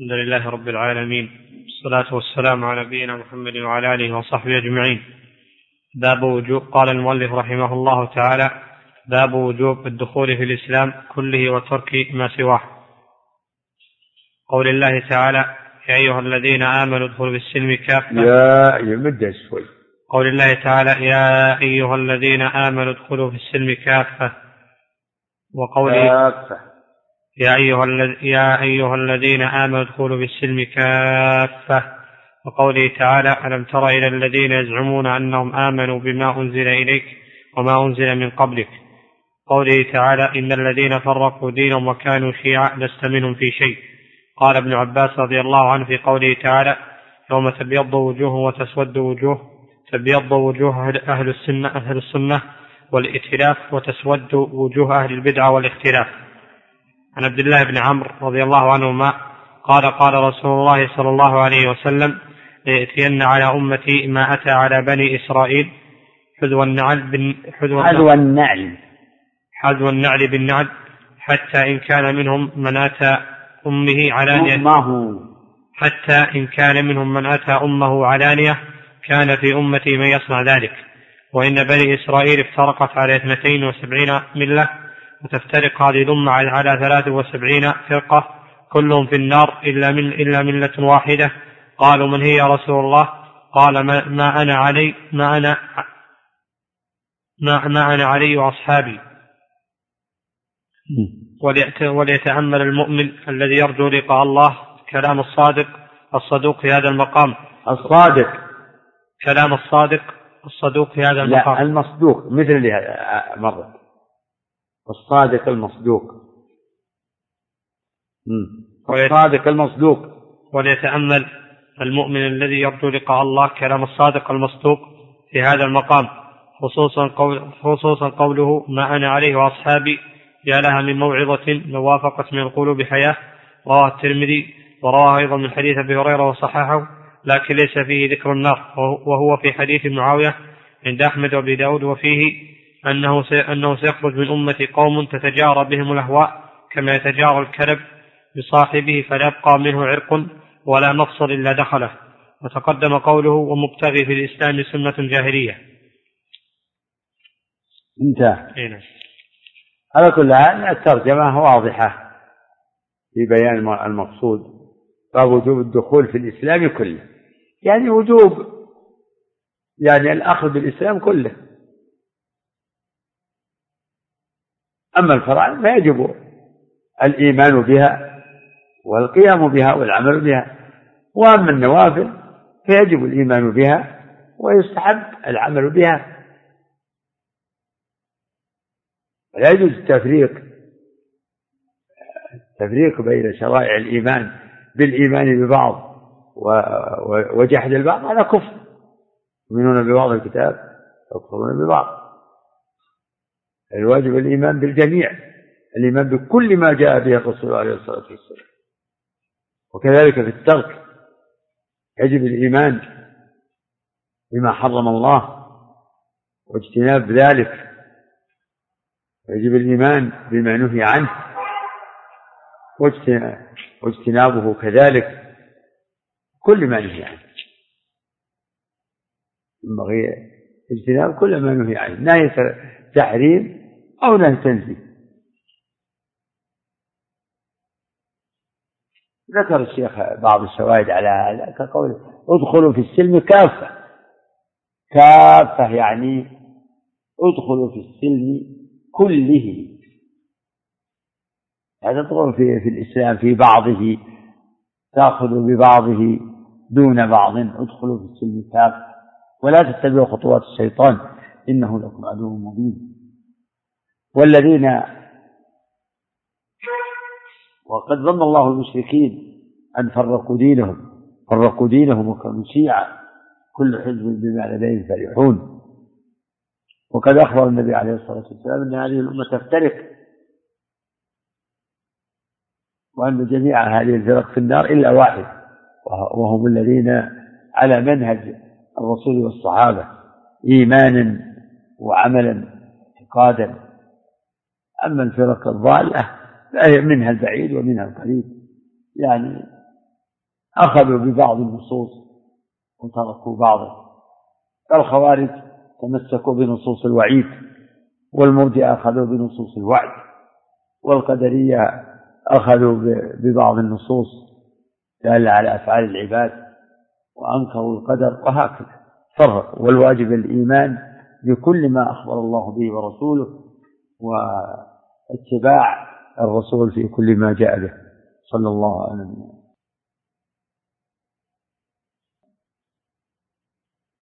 الحمد لله رب العالمين والصلاة والسلام على نبينا محمد وعلى آله وصحبه أجمعين. باب وجوب قال المؤلف رحمه الله تعالى باب وجوب الدخول في الإسلام كله وترك ما سواه. قول الله تعالى يا أيها الذين آمنوا ادخلوا في السلم كافة. يا يمد شوي. قول الله تعالى يا أيها الذين آمنوا ادخلوا في السلم كافة. وقوله كافة. يا أيها, يا أيها الذين آمنوا ادخلوا في السلم كافة. وقوله تعالى ألم تر إلى الذين يزعمون أنهم آمنوا بما أنزل إليك وما أنزل من قبلك؟ قوله تعالى إن الذين فرقوا دينهم وكانوا شيعا لست منهم في شيء. قال ابن عباس رضي الله عنه في قوله تعالى يوم تبيض وجوه وتسود وجوه تبيض وجوه أهل السنة أهل السنة والائتلاف وتسود وجوه أهل البدعة والإختلاف. عن عبد الله بن عمرو رضي الله عنهما قال قال رسول الله صلى الله عليه وسلم ليأتين على أمتي ما أتى على بني إسرائيل. حذو النعل بن حذو, حذو النعل. حذو النعل بالنعل حتى إن كان منهم من أتى أمه علانية. أمه. حتى إن كان منهم من أتى أمه علانية كان في أمتي من يصنع ذلك. وإن بني إسرائيل افترقت على اثنتين وسبعين ملة وتفترق هذه الأمة على ثلاث وسبعين فرقة كلهم في النار إلا من إلا ملة واحدة. قالوا من هي يا رسول الله؟ قال ما, ما أنا علي ما أنا ما, ما أنا علي وأصحابي. وليتأمل المؤمن الذي يرجو لقاء الله كلام الصادق الصدوق في هذا المقام. الصادق. كلام الصادق الصدوق في هذا المقام. لا المصدوق مثل اللي مرة الصادق المصدوق. الصادق المصدوق. وليتأمل المؤمن الذي يرجو لقاء الله كلام الصادق المصدوق في هذا المقام خصوصا قول خصوصا قوله ما أنا عليه وأصحابي يا لها من موعظة لو وافقت من القلوب حياة. رواه الترمذي ورواه أيضا من حديث أبي هريرة وصححه لكن ليس فيه ذكر النار وهو في حديث معاوية عند أحمد وأبي داود وفيه أنه أنه سيخرج من أمتي قوم تتجارى بهم الأهواء كما يتجارى الكلب بصاحبه فلا يبقى منه عرق ولا مفصل إلا دخله. وتقدم قوله ومبتغي في الإسلام سنة جاهلية. انتهى. نعم. على كل حال الترجمة واضحة في بيان المقصود. باب وجوب الدخول في الإسلام كله. يعني وجوب يعني الأخذ بالإسلام كله. أما الفرائض فيجب الإيمان بها والقيام بها والعمل بها. وأما النوافل فيجب الإيمان بها ويستحب العمل بها. لا يجوز التفريق التفريق بين شرائع الإيمان بالإيمان ببعض وجحد البعض هذا كفر. يؤمنون ببعض الكتاب يكفرون ببعض. الواجب الإيمان بالجميع الإيمان بكل ما جاء به الرسول عليه الصلاة والسلام. وكذلك في الترك يجب الإيمان بما حرم الله واجتناب ذلك. يجب الإيمان بما نهي عنه واجتنابه كذلك كل ما نهي عنه. ينبغي اجتناب كل ما نهي عنه. تحريم أو نهي تنزيه ذكر الشيخ بعض الشواهد على هذا كقول ادخلوا في السلم كافة. كافة يعني ادخلوا في السلم كله. لا تدخلوا في, في الإسلام في بعضه تأخذوا ببعضه دون بعض ادخلوا في السلم كافة. ولا تتبعوا خطوات الشيطان. إنه لكم عدو مبين. والذين وقد ظن الله المشركين أن فرقوا دينهم فرقوا دينهم وكانوا شيعا. كل حزب بما لديهم فرحون. وقد أخبر النبي عليه الصلاة والسلام أن هذه الأمة تفترق. وأن جميع هذه الفرق في النار إلا واحد وهم الذين على منهج الرسول والصحابة إيمانا وعملا اعتقادا أما الفرق الضالة فهي منها البعيد ومنها القريب. يعني أخذوا ببعض النصوص وتركوا بعضه الخوارج تمسكوا بنصوص الوعيد والمرجئة أخذوا بنصوص الوعد والقدرية أخذوا ببعض النصوص دالة على أفعال العباد وأنكروا القدر وهكذا. فرقوا والواجب الإيمان بكل ما أخبر الله به ورسوله واتباع الرسول في كل ما جاء به صلى الله عليه وسلم.